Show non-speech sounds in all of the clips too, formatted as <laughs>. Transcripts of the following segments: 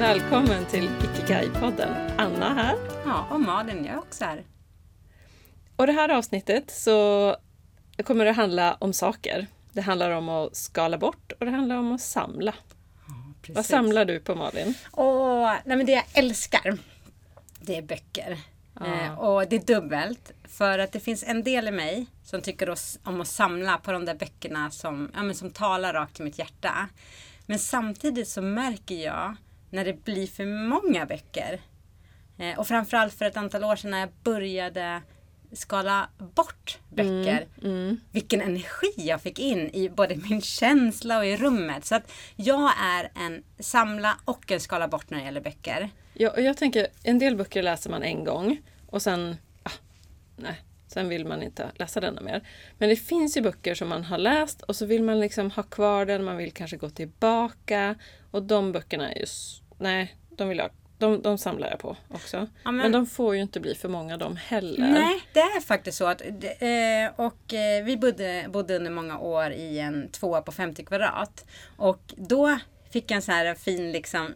Välkommen till Ikigai-podden. Anna här. Ja, och Malin, jag är också här. Och det här avsnittet så kommer det handla om saker. Det handlar om att skala bort och det handlar om att samla. Precis. Vad samlar du på Malin? Åh, nej men det jag älskar, det är böcker. Ja. Eh, och det är dubbelt. För att det finns en del i mig som tycker om att samla på de där böckerna som, ja, men som talar rakt till mitt hjärta. Men samtidigt så märker jag när det blir för många böcker. Eh, och framförallt för ett antal år sedan när jag började skala bort böcker. Mm. vilken energi jag fick in i både min känsla och i rummet. Så att jag är en samla och en skala bort när det gäller böcker. Ja, och jag tänker, en del böcker läser man en gång och sen, ah, nej, sen vill man inte läsa den mer. Men det finns ju böcker som man har läst och så vill man liksom ha kvar den, man vill kanske gå tillbaka. Och de böckerna är ju, nej, de vill jag, de, de samlar jag på också. Ja, men... men- de får ju inte bli för många de heller. Nej, det är faktiskt så att eh, och eh, vi bodde, bodde under många år i en tvåa på 50 kvadrat. Och då fick jag en så här fin liksom,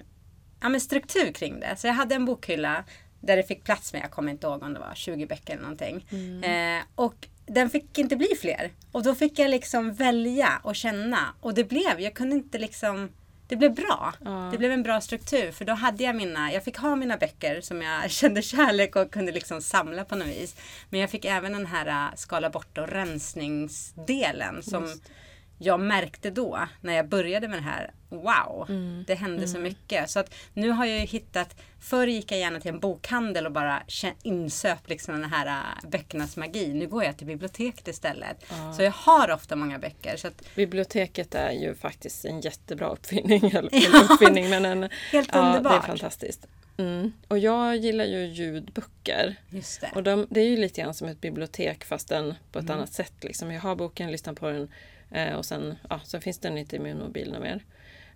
ja, men struktur kring det. Så jag hade en bokhylla där det fick plats med, jag kommer inte ihåg om det var 20 böcker eller någonting. Eh, och den fick inte bli fler. Och då fick jag liksom välja och känna. Och det blev, jag kunde inte liksom det blev bra. Ja. Det blev en bra struktur för då hade jag mina, jag fick ha mina böcker som jag <laughs> kände kärlek och kunde liksom samla på något vis. Men jag fick även den här äh, skala bort och rensningsdelen som Just. Jag märkte då när jag började med det här. Wow, Mm. det hände så mycket. Så att nu har jag ju hittat, förr gick jag gärna till en bokhandel och bara insöp liksom den här äh, böckernas magi. Nu går jag till biblioteket istället. Ja. Så jag har ofta många böcker. Så att, Biblioteket är ju faktiskt en jättebra uppfinning. <laughs> Eller Ja. uppfinning men en, Helt ja, det är underbart. fantastiskt. Mm. Och jag gillar ju ljudböcker. just det. Och de, det är ju lite grann som ett bibliotek fast den på ett Mm. annat sätt. Liksom. Jag har boken, lyssnar på den eh, och sen, ja, sen finns den inte i min mobil mer.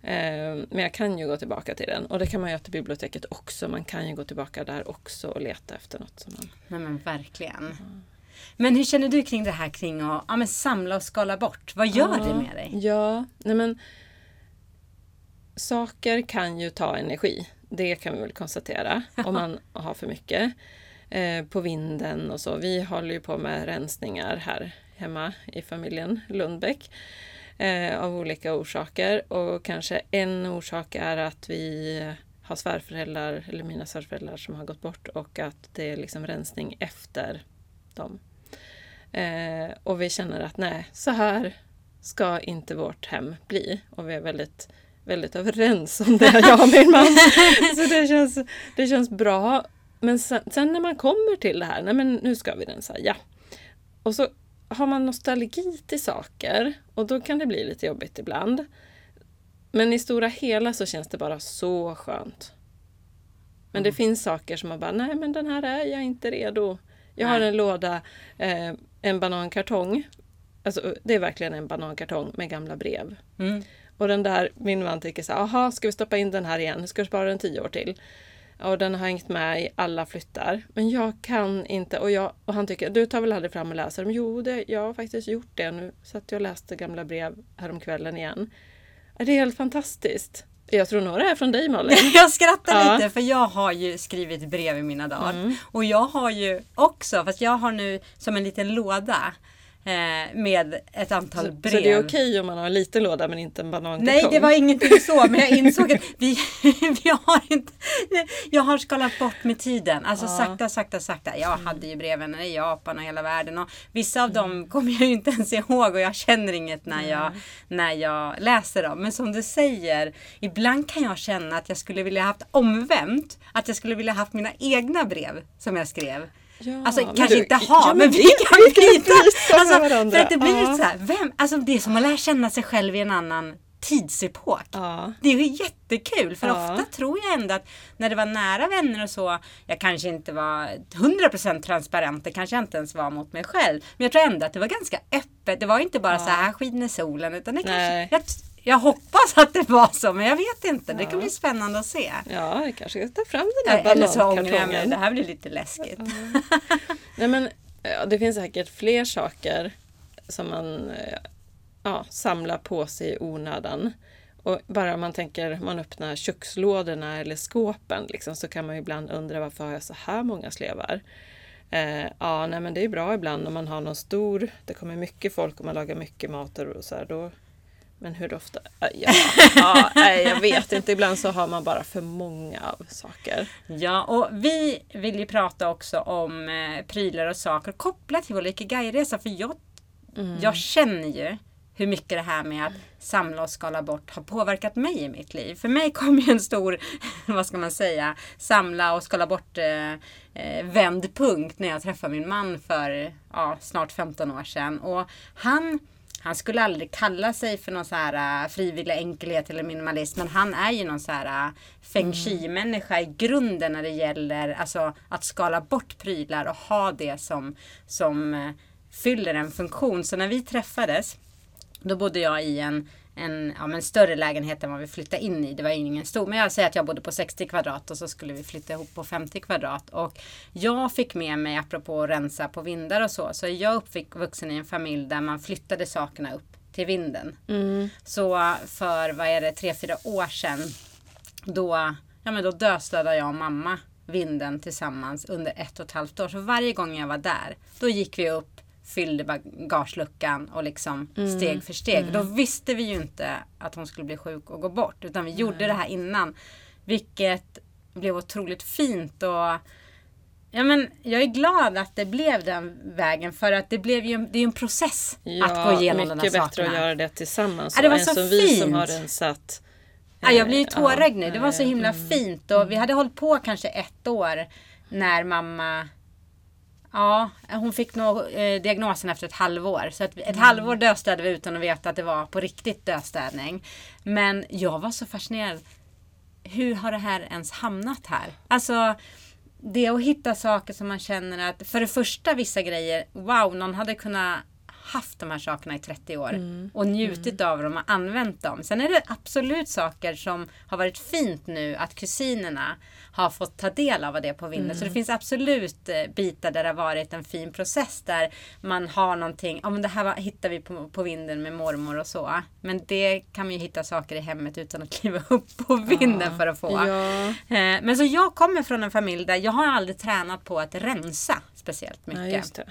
Eh, men jag kan ju gå tillbaka till den och det kan man göra till biblioteket också. Man kan ju gå tillbaka där också och leta efter något. Som man... Nej men verkligen. Men hur känner du kring det här kring att ja, men samla och skala bort? Vad gör Ja, det med dig? Ja, nej men saker kan ju ta energi. Det kan vi väl konstatera <laughs> om man har för mycket. Eh, på vinden och så. Vi håller ju på med rensningar här hemma i familjen Lundbäck. Eh, av olika orsaker och kanske en orsak är att vi har svärföräldrar, eller mina svärföräldrar som har gått bort och att det är liksom rensning efter dem. Eh, och vi känner att nej, så här ska inte vårt hem bli. Och vi är väldigt, väldigt överens om det, jag och min man. <laughs> Så det känns, det känns bra. Men sen, sen när man kommer till det här, nej men nu ska vi rensa, ja. Och så har man nostalgi till saker och då kan det bli lite jobbigt ibland. Men i stora hela så känns det bara så skönt. Men det finns saker som man bara, nej men den här är jag inte redo. Jag har Nej. en låda, eh, en banankartong. Alltså det är verkligen en banankartong med gamla brev. Mm. Och den där, min man tycker så här, aha, ska vi stoppa in den här igen? Ska vi spara den tio år till? Och den har hängt med i alla flyttar. Men jag kan inte. Och, jag, och han tycker, du tar väl aldrig fram och läser dem? Jo, det, jag har faktiskt gjort det. Nu satt jag och läste gamla brev häromkvällen igen. Det är helt fantastiskt. Jag tror det är från dig Malin. <laughs> Jag skrattar Ja. lite för jag har ju skrivit brev i mina dagar. Mm. Och jag har ju också, fast jag har nu som en liten låda med ett antal brev. så det är okej om man har en liten låda men inte en banankartong? Nej, det var ingenting så, men jag insåg att vi, <laughs> vi har inte, jag har skalat bort med tiden. Alltså Ja. sakta, sakta, sakta. Jag hade ju breven i Japan och hela världen och vissa av dem kommer jag ju inte ens ihåg och jag känner inget när jag, när jag läser dem. Men som du säger, ibland kan jag känna att jag skulle vilja haft omvänt. Att jag skulle vilja haft mina egna brev som jag skrev. Ja, Alltså kanske du- inte ha, ja, men, men vi vi- kan byta. Alltså, varandra. för att det blir Ja. så här, vem, alltså det är som att lära känna sig själv i en annan tidsepok. Ja. Det är ju jättekul för Ja. ofta tror jag ändå att när det var nära vänner och så, jag kanske inte var 100% transparent, det kanske jag inte ens var mot mig själv. Men jag tror ändå att det var ganska öppet. Det var inte bara Ja. så här skiner solen utan det kanske, jag, jag hoppas att det var så men jag vet inte. Det kan Ja. bli spännande att se. Ja, jag kanske ska ta fram den här Eller så ångrar jag mig. banankartongen. Det här blir lite läskigt. Nej, men, ja, det finns säkert fler saker som man eh, ja, samlar på sig i onödan. Och bara om man tänker, man öppnar kökslådorna eller skåpen liksom, så kan man ju ibland undra varför har jag så här många slevar? Eh, ja, nej men det är bra ibland om man har någon stor, det kommer mycket folk och man lagar mycket mat och så här, då men hur ofta? <laughs> Ja, ja, nej, jag vet inte. Ibland så har man bara för många av saker. Ja, och vi vill ju prata också om eh, prylar och saker kopplat till vår Ikigai-resa. För jag, mm. jag känner ju hur mycket det här med att samla och skala bort har påverkat mig i mitt liv. För mig kom ju en stor, <laughs> vad ska man säga, samla och skala bort eh, eh, vändpunkt när jag träffade min man för ja, snart 15 år sedan. Och han han skulle aldrig kalla sig för någon så här uh, frivillig enkelhet eller minimalist. Men han är ju någon så här uh, feng shui-människa i grunden när det gäller alltså, att skala bort prylar och ha det som, som uh, fyller en funktion. Så när vi träffades, då bodde jag i en en ja, men större lägenhet än vad vi flyttade in i. Det var ingen stor, men jag säger att jag bodde på 60 kvadrat och så skulle vi flytta ihop på 50 kvadrat. Och jag fick med mig, apropå att rensa på vindar och så, så är jag uppvuxen i en familj där man flyttade sakerna upp till vinden. Mm. Så för, vad är det, tre, fyra år sedan, då, ja, men då dödslödade jag och mamma vinden tillsammans under ett och ett halvt år. Så varje gång jag var där, då gick vi upp fyllde bagageluckan och liksom mm. steg för steg. Mm. Då visste vi ju inte att hon skulle bli sjuk och gå bort. Utan vi gjorde det här innan. Vilket blev otroligt fint och Ja, men jag är glad att det blev den vägen för att det blev ju det är en process ja, att gå igenom de här sakerna. Mycket bättre att göra det tillsammans. Ja, det var så som fint. vi som har rensat. Ja, jag blir ju tårögd nu. Det var så himla mm. fint och vi hade hållit på kanske ett år när mamma Ja, hon fick nog eh, diagnosen efter ett halvår. Så ett, ett mm. halvår döstädade vi utan att veta att det var på riktigt döstädning. Men jag var så fascinerad. Hur har det här ens hamnat här? Alltså, det att hitta saker som man känner att, för det första vissa grejer, wow, någon hade kunnat haft de här sakerna i 30 år mm. och njutit mm. av dem och använt dem. Sen är det absolut saker som har varit fint nu att kusinerna har fått ta del av det på vinden. Så det mm. finns absolut eh, bitar där det har varit en fin process där man har någonting, ja men det här var, hittar vi på, på vinden med mormor och så. Men det kan man ju hitta saker i hemmet utan att <laughs> kliva upp på vinden ja. för att få. Ja. Eh, men så jag kommer från en familj där jag har aldrig tränat på att rensa speciellt mycket. Ja,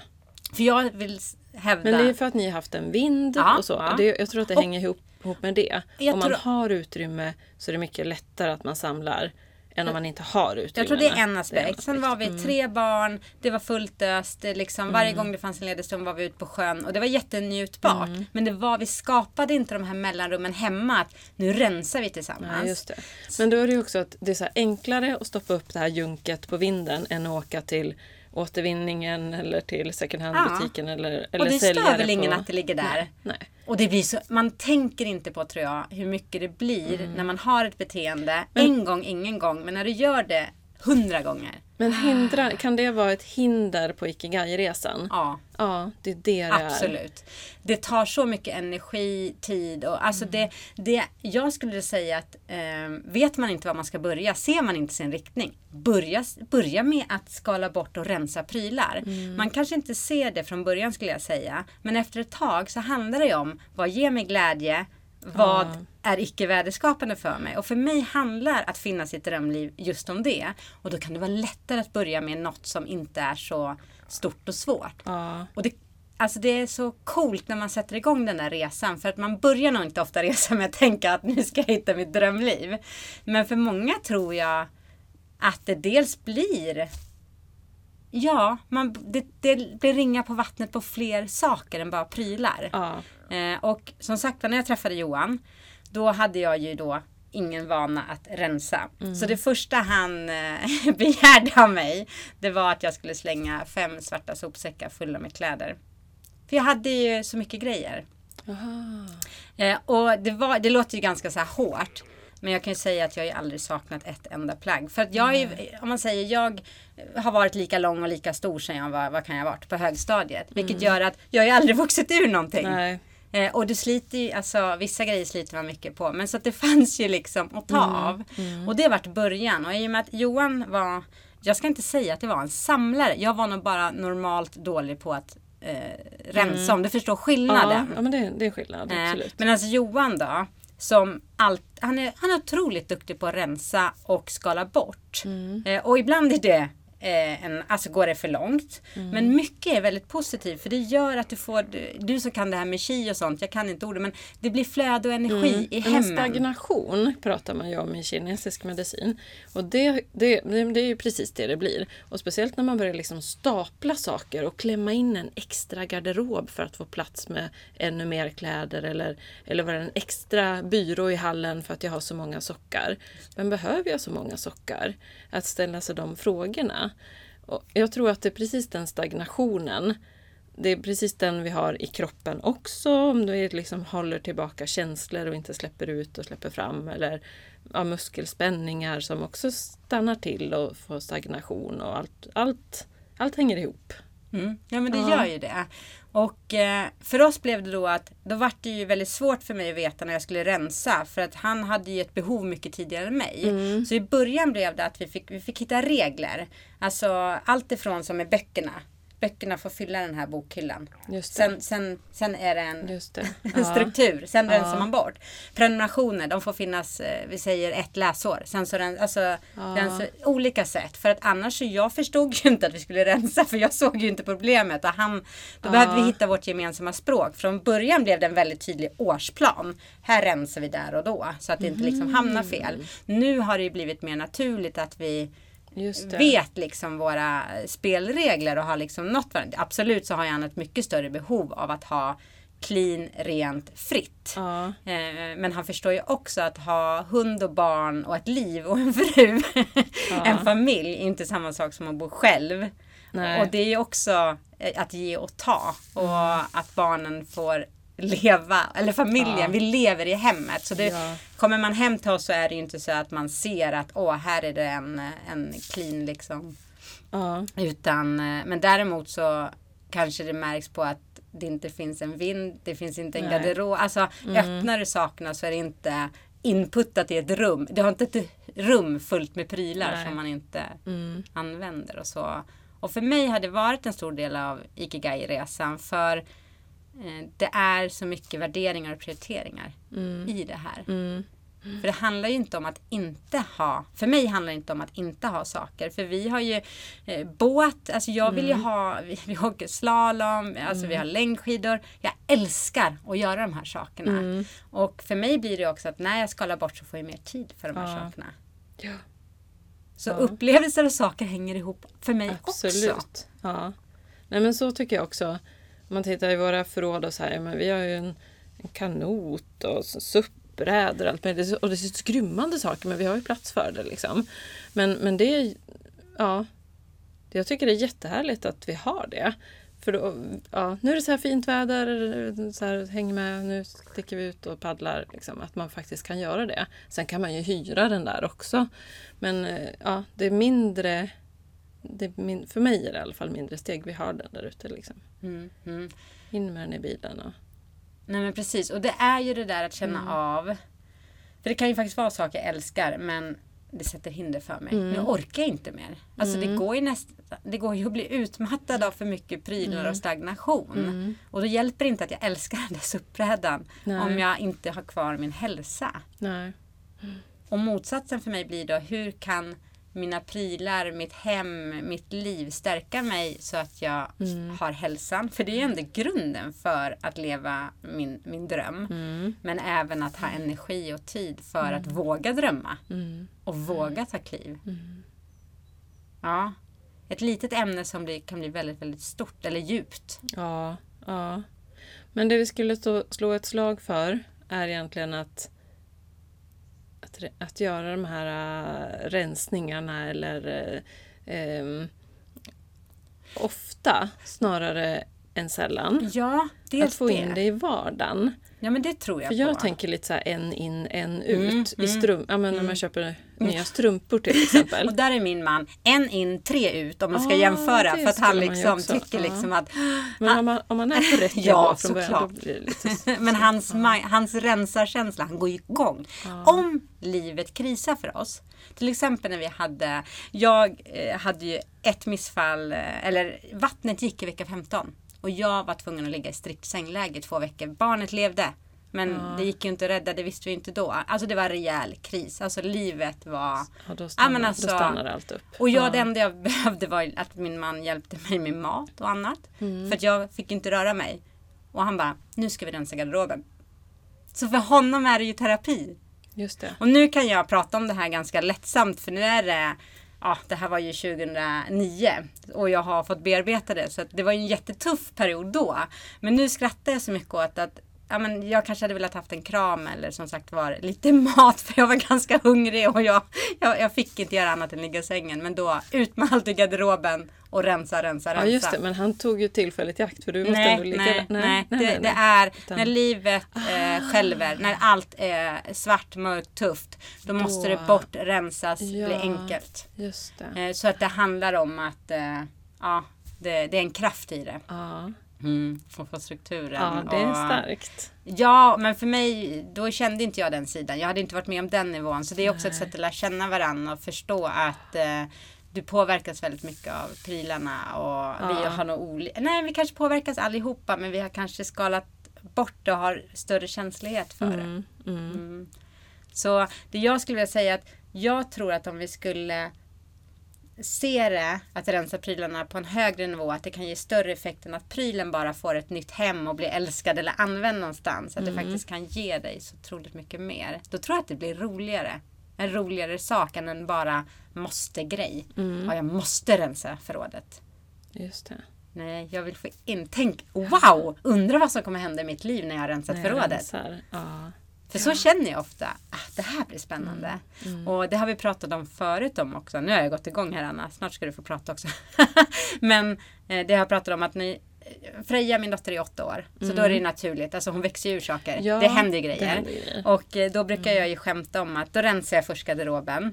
för jag vill hävda... Men det är för att ni har haft en vind ja, och så. Ja. Det, jag tror att det och, hänger ihop, ihop med det. Om man har utrymme så är det mycket lättare att man samlar än om man inte har utrymme. Jag tror det är en aspekt. Är en aspekt. Sen var vi mm. tre barn, det var fullt öst. Liksom, mm. Varje gång det fanns en ledig stund var vi ute på sjön och det var jättenjutbart. Mm. Men det var, vi skapade inte de här mellanrummen hemma. Att nu rensar vi tillsammans. Det. Men då är det ju också att det är så enklare att stoppa upp det här junket på vinden än att åka till återvinningen eller till second hand-butiken. Ja. Eller, eller och det stör väl ingen att det ligger där. Nej, nej. Och det blir så, man tänker inte på tror jag hur mycket det blir mm. när man har ett beteende. Men, en gång, ingen gång. Men när du gör det hundra gånger. Men hindra, kan det vara ett hinder på Ikigai-resan? Ja. Ja, det är det det Absolut. Är. Det tar så mycket energi, tid och alltså mm. det, det Jag skulle säga att eh, vet man inte var man ska börja, ser man inte sin riktning, börja, börja med att skala bort och rensa prylar. Mm. Man kanske inte ser det från början skulle jag säga, men efter ett tag så handlar det om vad ger mig glädje, vad är icke värdeskapande för mig? Och för mig handlar att finna sitt drömliv just om det. Och då kan det vara lättare att börja med något som inte är så stort och svårt. Ja. Och det, alltså det är så coolt när man sätter igång den där resan. För att man börjar nog inte ofta resa med att tänka att nu ska jag hitta mitt drömliv. Men för många tror jag att det dels blir Ja, man, det, det blir ringa på vattnet på fler saker än bara prylar. Ja. Eh, och som sagt när jag träffade Johan, då hade jag ju då ingen vana att rensa. Mm. Så det första han eh, <laughs> begärde av mig, det var att jag skulle slänga fem svarta sopsäckar fulla med kläder. För jag hade ju så mycket grejer. Eh, och det, var, det låter ju ganska så här hårt. Men jag kan ju säga att jag har aldrig saknat ett enda plagg. För att jag är, om man säger, jag har varit lika lång och lika stor sedan jag var, vad kan jag ha varit, på högstadiet. Vilket mm. gör att jag har aldrig vuxit ur någonting. Nej. Eh, och du sliter ju, alltså vissa grejer sliter man mycket på. Men så att det <laughs> fanns ju liksom att ta mm. av. Mm. Och det vart början. Och i och med att Johan var, jag ska inte säga att det var en samlare. Jag var nog bara normalt dålig på att eh, rensa mm. om du förstår skillnaden. Ja, ja men det, det är skillnad, eh, men alltså Johan då. som allt, han, är, han är otroligt duktig på att rensa och skala bort. Eh, och ibland är det eh, en, alltså går det för långt. Men mycket är väldigt positivt för det gör att du får, du, du som kan det här med chi och sånt, jag kan inte ordet men det blir flöde och energi i Men hemmen. stagnation pratar man ju om i kinesisk medicin. Och det, det, det är ju precis det det blir. Och speciellt när man börjar liksom stapla saker och klämma in en extra garderob för att få plats med ännu mer kläder eller, eller vara en extra byrå i hallen för att jag har så många sockar. Men behöver jag så många sockar? Att ställa sig de frågorna. Och jag tror att det är precis den stagnationen det är precis den vi har i kroppen också. Om du liksom håller tillbaka känslor och inte släpper ut och släpper fram. Eller ja, muskelspänningar som också stannar till och får stagnation. och Allt, allt, allt hänger ihop. Mm. Ja men det Ja. gör ju det. Och eh, för oss blev det då att då var det ju väldigt svårt för mig att veta när jag skulle rensa. För att han hade ju ett behov mycket tidigare än mig. Mm. Så i början blev det att vi fick, vi fick hitta regler. Alltså allt ifrån som med böckerna. Böckerna får fylla den här bokhyllan. Sen, sen, sen är det en, det. <laughs> en Ja. struktur. Sen Ja. rensar man bort. Prenumerationer, de får finnas, eh, vi säger ett läsår. Sen så ren, alltså, rensa, olika sätt. För att annars så jag förstod ju <laughs> inte att vi skulle rensa. För jag såg ju inte problemet. Och han, då behövde vi hitta vårt gemensamma språk. Från början blev det en väldigt tydlig årsplan. Här rensar vi där och då. Så att det inte liksom hamnar fel. Nu har det blivit mer naturligt att vi. Vet liksom våra spelregler och har liksom nått varandra. Absolut så har han ett mycket större behov av att ha clean, rent, fritt. Ja. Eh, Men han förstår ju också att ha hund och barn och ett liv och en fru, <laughs> en familj, är inte samma sak som att bo själv. Nej. Och det är ju också eh, att ge och ta och att barnen får leva, eller familjen, Ja. vi lever i hemmet. Så det, Ja. kommer man hem till oss så är det ju inte så att man ser att åh, här är det en, en clean liksom. Ja. Utan, eh, men däremot så kanske det märks på att det inte finns en vind, det finns inte en. Mm. garderob. Alltså öppnar du sakerna så är det inte inputtat i ett rum. Du har inte ett rum fullt med prylar Nej. som man inte Mm. använder och så. Och för mig har det varit en stor del av Ikigai-resan för det är så mycket värderingar och prioriteringar i det här. Mm. För det handlar ju inte om att inte ha, för mig handlar det inte om att inte ha saker. För vi har ju eh, båt, alltså jag vill ju ha, <laughs> vi, vi åker slalom, alltså vi har längdskidor. Jag älskar att göra de här sakerna. Och för mig blir det också att när jag skalar bort så får jag mer tid för de här Ja. sakerna. Ja. Så Ja. upplevelser och saker hänger ihop för mig också. Absolut. Ja. Nej men så tycker jag också. Om man tittar i våra förråd och så här, men vi har ju en, en kanot och så- SUP-brädor och allt möjligt. Och det är så skrymmande saker men vi har ju plats för det liksom. Men, men det är, ja. Jag tycker det är jättehärligt att vi har det. För då, ja, nu är det så här fint väder, så här, häng med, nu sticker vi ut och paddlar. Liksom, att man faktiskt kan göra det. Sen kan man ju hyra den där också. Men eh, ja, det är mindre det min, för mig är det i alla fall mindre steg. Vi har den där ute. Liksom. Mm, mm. In med den i bilen. Och, Nej men precis. Och det är ju det där att känna Mm. av. För det kan ju faktiskt vara saker jag älskar men det sätter hinder för mig. Mm. Nu orkar jag inte mer. Alltså det går ju näst, det går ju att bli utmattad av för mycket prylar Mm. och stagnation. Och då hjälper det inte att jag älskar den där SUP-brädan Nej. om jag inte har kvar min hälsa. nej. Och motsatsen för mig blir då hur kan mina prylar, mitt hem, mitt liv stärka mig så att jag Mm. har hälsan. För det är ju ändå grunden för att leva min, min dröm. Mm. Men även att ha energi och tid för att våga drömma. Mm. Och våga ta kliv. Ja. Ett litet ämne som blir, kan bli väldigt, väldigt stort eller djupt. Ja, ja. Men det vi skulle slå ett slag för är egentligen att att, att göra de här äh, rensningarna eller äh, ehm, ofta snarare än sällan. Ja, Att få in det i vardagen. Ja, men det tror jag För jag på. tänker lite så här en in, en ut. Mm, i mm, strum, ja, men när man köper nya strumpor till exempel. Och där är min man en in, tre ut om man ska Ah, jämföra. För att han liksom tycker liksom att Men om man, om man är på rätt <laughs> Ja, från början då blir det lite... <laughs> Men hans, hans rensarkänsla, han går igång. Om livet krisar för oss. Till exempel när vi hade, jag eh, hade ju ett missfall, eh, eller vattnet gick i vecka 15. Och jag var tvungen att ligga i strikt sängläge i två veckor. Barnet levde. Men Ja. det gick ju inte att rädda, det visste vi inte då. Alltså det var rejäl kris. Alltså livet var... Ja, då Ja, stannar, men alltså- då stannar allt upp. Och jag, ja. det enda jag <laughs> behövde var att min man hjälpte mig med mat och annat. Mm. För att jag fick inte röra mig. Och han bara, nu ska vi rensa garderoben. Så för honom är det ju terapi. Just det. Och nu kan jag prata om det här ganska lättsamt för nu är det Ja, det här var ju 2009 och jag har fått bearbeta det så det var ju en jättetuff period då. Men nu skrattar jag så mycket åt att ja, men jag kanske hade velat haft en kram eller som sagt var lite <laughs> mat för jag var ganska hungrig och jag, jag, jag fick inte göra annat än ligga i sängen. Men då ut med allt i garderoben och rensa, rensa, rensa. Ja just det, men han tog ju tillfälligt i akt för du måste Nej, ändå ligga nej, nej, nej, det, nej, det nej. är Utan- när livet eh, skälver, när allt är svart, mörkt, tufft. Då måste Då- det bort, rensas, bli Ja. enkelt. Just det. Eh, så att det handlar om att eh, ja, det, det är en kraft i det. Ja, Mm, att få strukturen. ja det är och- starkt. Ja, men för mig, då kände inte jag den sidan. Jag hade inte varit med om den nivån. Så det är också ett Nej. sätt att lära känna varandra och förstå att eh, du påverkas väldigt mycket av prylarna. Och vi Ja. har nog olika... Nej, vi kanske påverkas allihopa, men vi har kanske skalat bort och har större känslighet för det. Mm, mm. Mm. Så det jag skulle vilja säga är att jag tror att om vi skulle se det, att rensa prylarna på en högre nivå, att det kan ge större effekt än att prylen bara får ett nytt hem och blir älskad eller använd någonstans. Att det faktiskt kan ge dig så otroligt mycket mer. Då tror jag att det blir roligare. En roligare sak än en bara måste-grej. Ja, jag måste rensa förrådet. Just det. Nej, jag vill få in. Tänk, wow! Undrar vad som kommer hända i mitt liv när jag har rensat När jag förrådet. rensar. Ja. För så känner jag ofta. Ah, det här blir spännande. Mm. Och det har vi pratat om förut om också. Nu har jag gått igång här Anna. Snart ska du få prata också. <laughs> Men eh, det har jag pratat om att ni Freja, min dotter, är åtta år. Så då är det naturligt. Alltså hon växer ur saker. Mm. Ja, det händer grejer. det händer. Och eh, då brukar jag ju skämta om att då rensar jag först garderoben.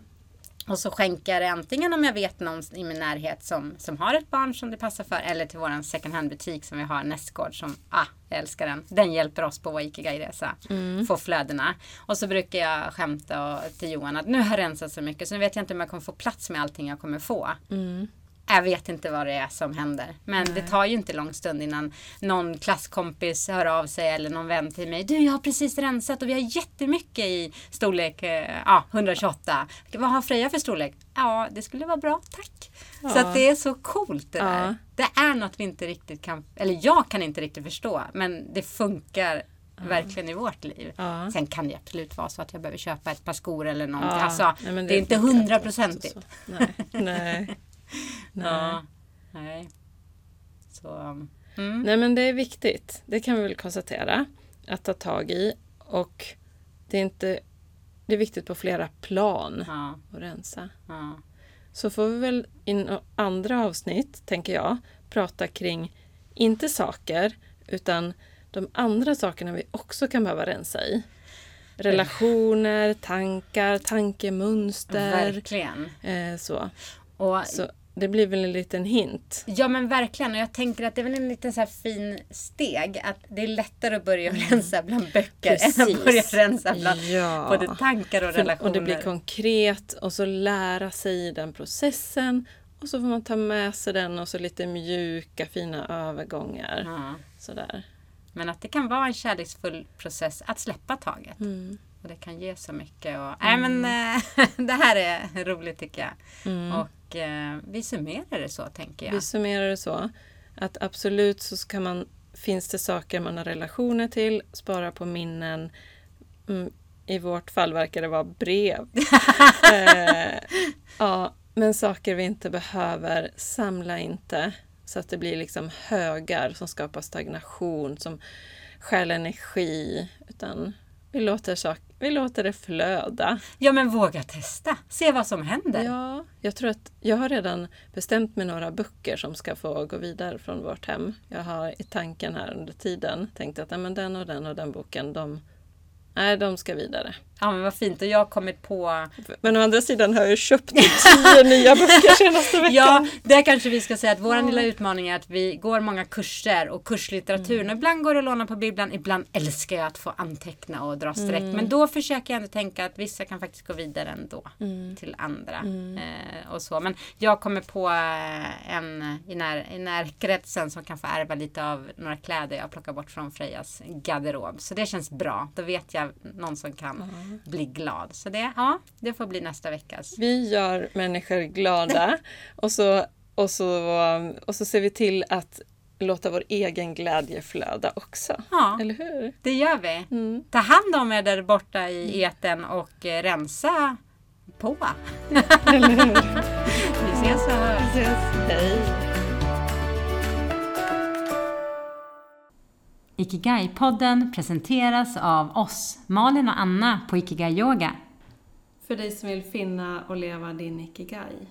Och så skänker jag det antingen om jag vet någon i min närhet som, som har ett barn som det passar för. Eller till våran second hand butik som vi har, Nästgård. Som, ah, jag älskar den. Den hjälper oss på vår Ikigai-resa. Få flödena. Och så brukar jag skämta och, till Johan att nu har jag rensat så mycket. Så nu vet jag inte om jag kommer få plats med allting jag kommer få. Mm. Jag vet inte vad det är som händer. Men det tar ju inte lång stund innan någon klasskompis hör av sig eller någon vän till mig. Du, jag har precis rensat och vi har jättemycket i storlek eh, ja, 128. Vad har Freja för storlek? Ja, det skulle vara bra, tack. Så Ja. att det är så coolt det där. Ja. Det är något vi inte riktigt kan, eller jag kan inte riktigt förstå. Men det funkar verkligen i vårt liv. Ja. Sen kan det absolut vara så att jag behöver köpa ett par skor eller någonting. Ja, Alltså, nej, men det är inte hundraprocentigt. så. Nej. Nej. <laughs> Nej. Ja, nej. Så, mm. Nej men det är viktigt, det kan vi väl konstatera, att ta tag i. Och det är, inte, det är viktigt på flera plan Ja, att rensa. ja. Så får vi väl i andra avsnitt, tänker jag, prata kring, inte saker, utan de andra sakerna vi också kan behöva rensa i. Relationer, tankar, tankemönster. Verkligen. Eh, så. Och, så det blir väl en liten hint. ja men verkligen. Och jag tänker att det är väl en liten så här fin steg. Att det är lättare att börja rensa bland böcker än Precis. att börja rensa bland Ja. både tankar och relationer. Och det blir konkret och så lära sig den processen. Och så får man ta med sig den och så lite mjuka fina övergångar. ja. Sådär. Men att det kan vara en kärleksfull process att släppa taget. Mm. Och det kan ge så mycket. Och, nej, men, eh, <laughs> det här är roligt tycker jag. Mm. Och eh, vi summerar det så tänker jag. Vi summerar det så att absolut så ska man, finns det saker man har relationer till, spara på minnen. Mm, I vårt fall verkar det vara brev. <laughs> eh, ja, men saker vi inte behöver, samla inte. Så att det blir liksom högar som skapar stagnation, som stjäl energi. Utan vi låter, sak, vi låter det flöda. Ja men våga testa. Se vad som händer. Ja, jag tror att jag har redan bestämt mig några böcker som ska få gå vidare från vårt hem. Jag har i tanken här under tiden tänkt att nej, men den och den och den boken, de, nej, de ska vidare. Ja men vad fint och jag har kommit på Men å andra sidan har jag ju köpt tio <laughs> nya böcker senaste veckan. Ja, där kanske vi ska säga att vår lilla utmaning är att vi går många kurser och kurslitteratur. Mm. Ibland går det att låna på bibblan, ibland älskar jag att få anteckna och dra streck. Mm. Men då försöker jag ändå tänka att vissa kan faktiskt gå vidare ändå Mm. till andra. Eh, och så. Men jag kommer på eh, en i, när, i närkretsen som kan få ärva lite av några kläder jag plockar bort från Frejas garderob. Så det känns bra. Då vet jag någon som kan bli glad. Så det, ja, det får bli nästa veckas. Vi gör människor glada <laughs> och så, och, så, och så ser vi till att låta vår egen glädje flöda också. Ja. Eller hur? Det gör vi. Mm. Ta hand om er där borta i eten och eh, rensa på. Eller hur? <laughs> Vi ses och hörs. Vi ses. Hej! Ikigai-podden presenteras av oss, Malin och Anna på Ikigai Yoga. För dig som vill finna och leva din ikigai.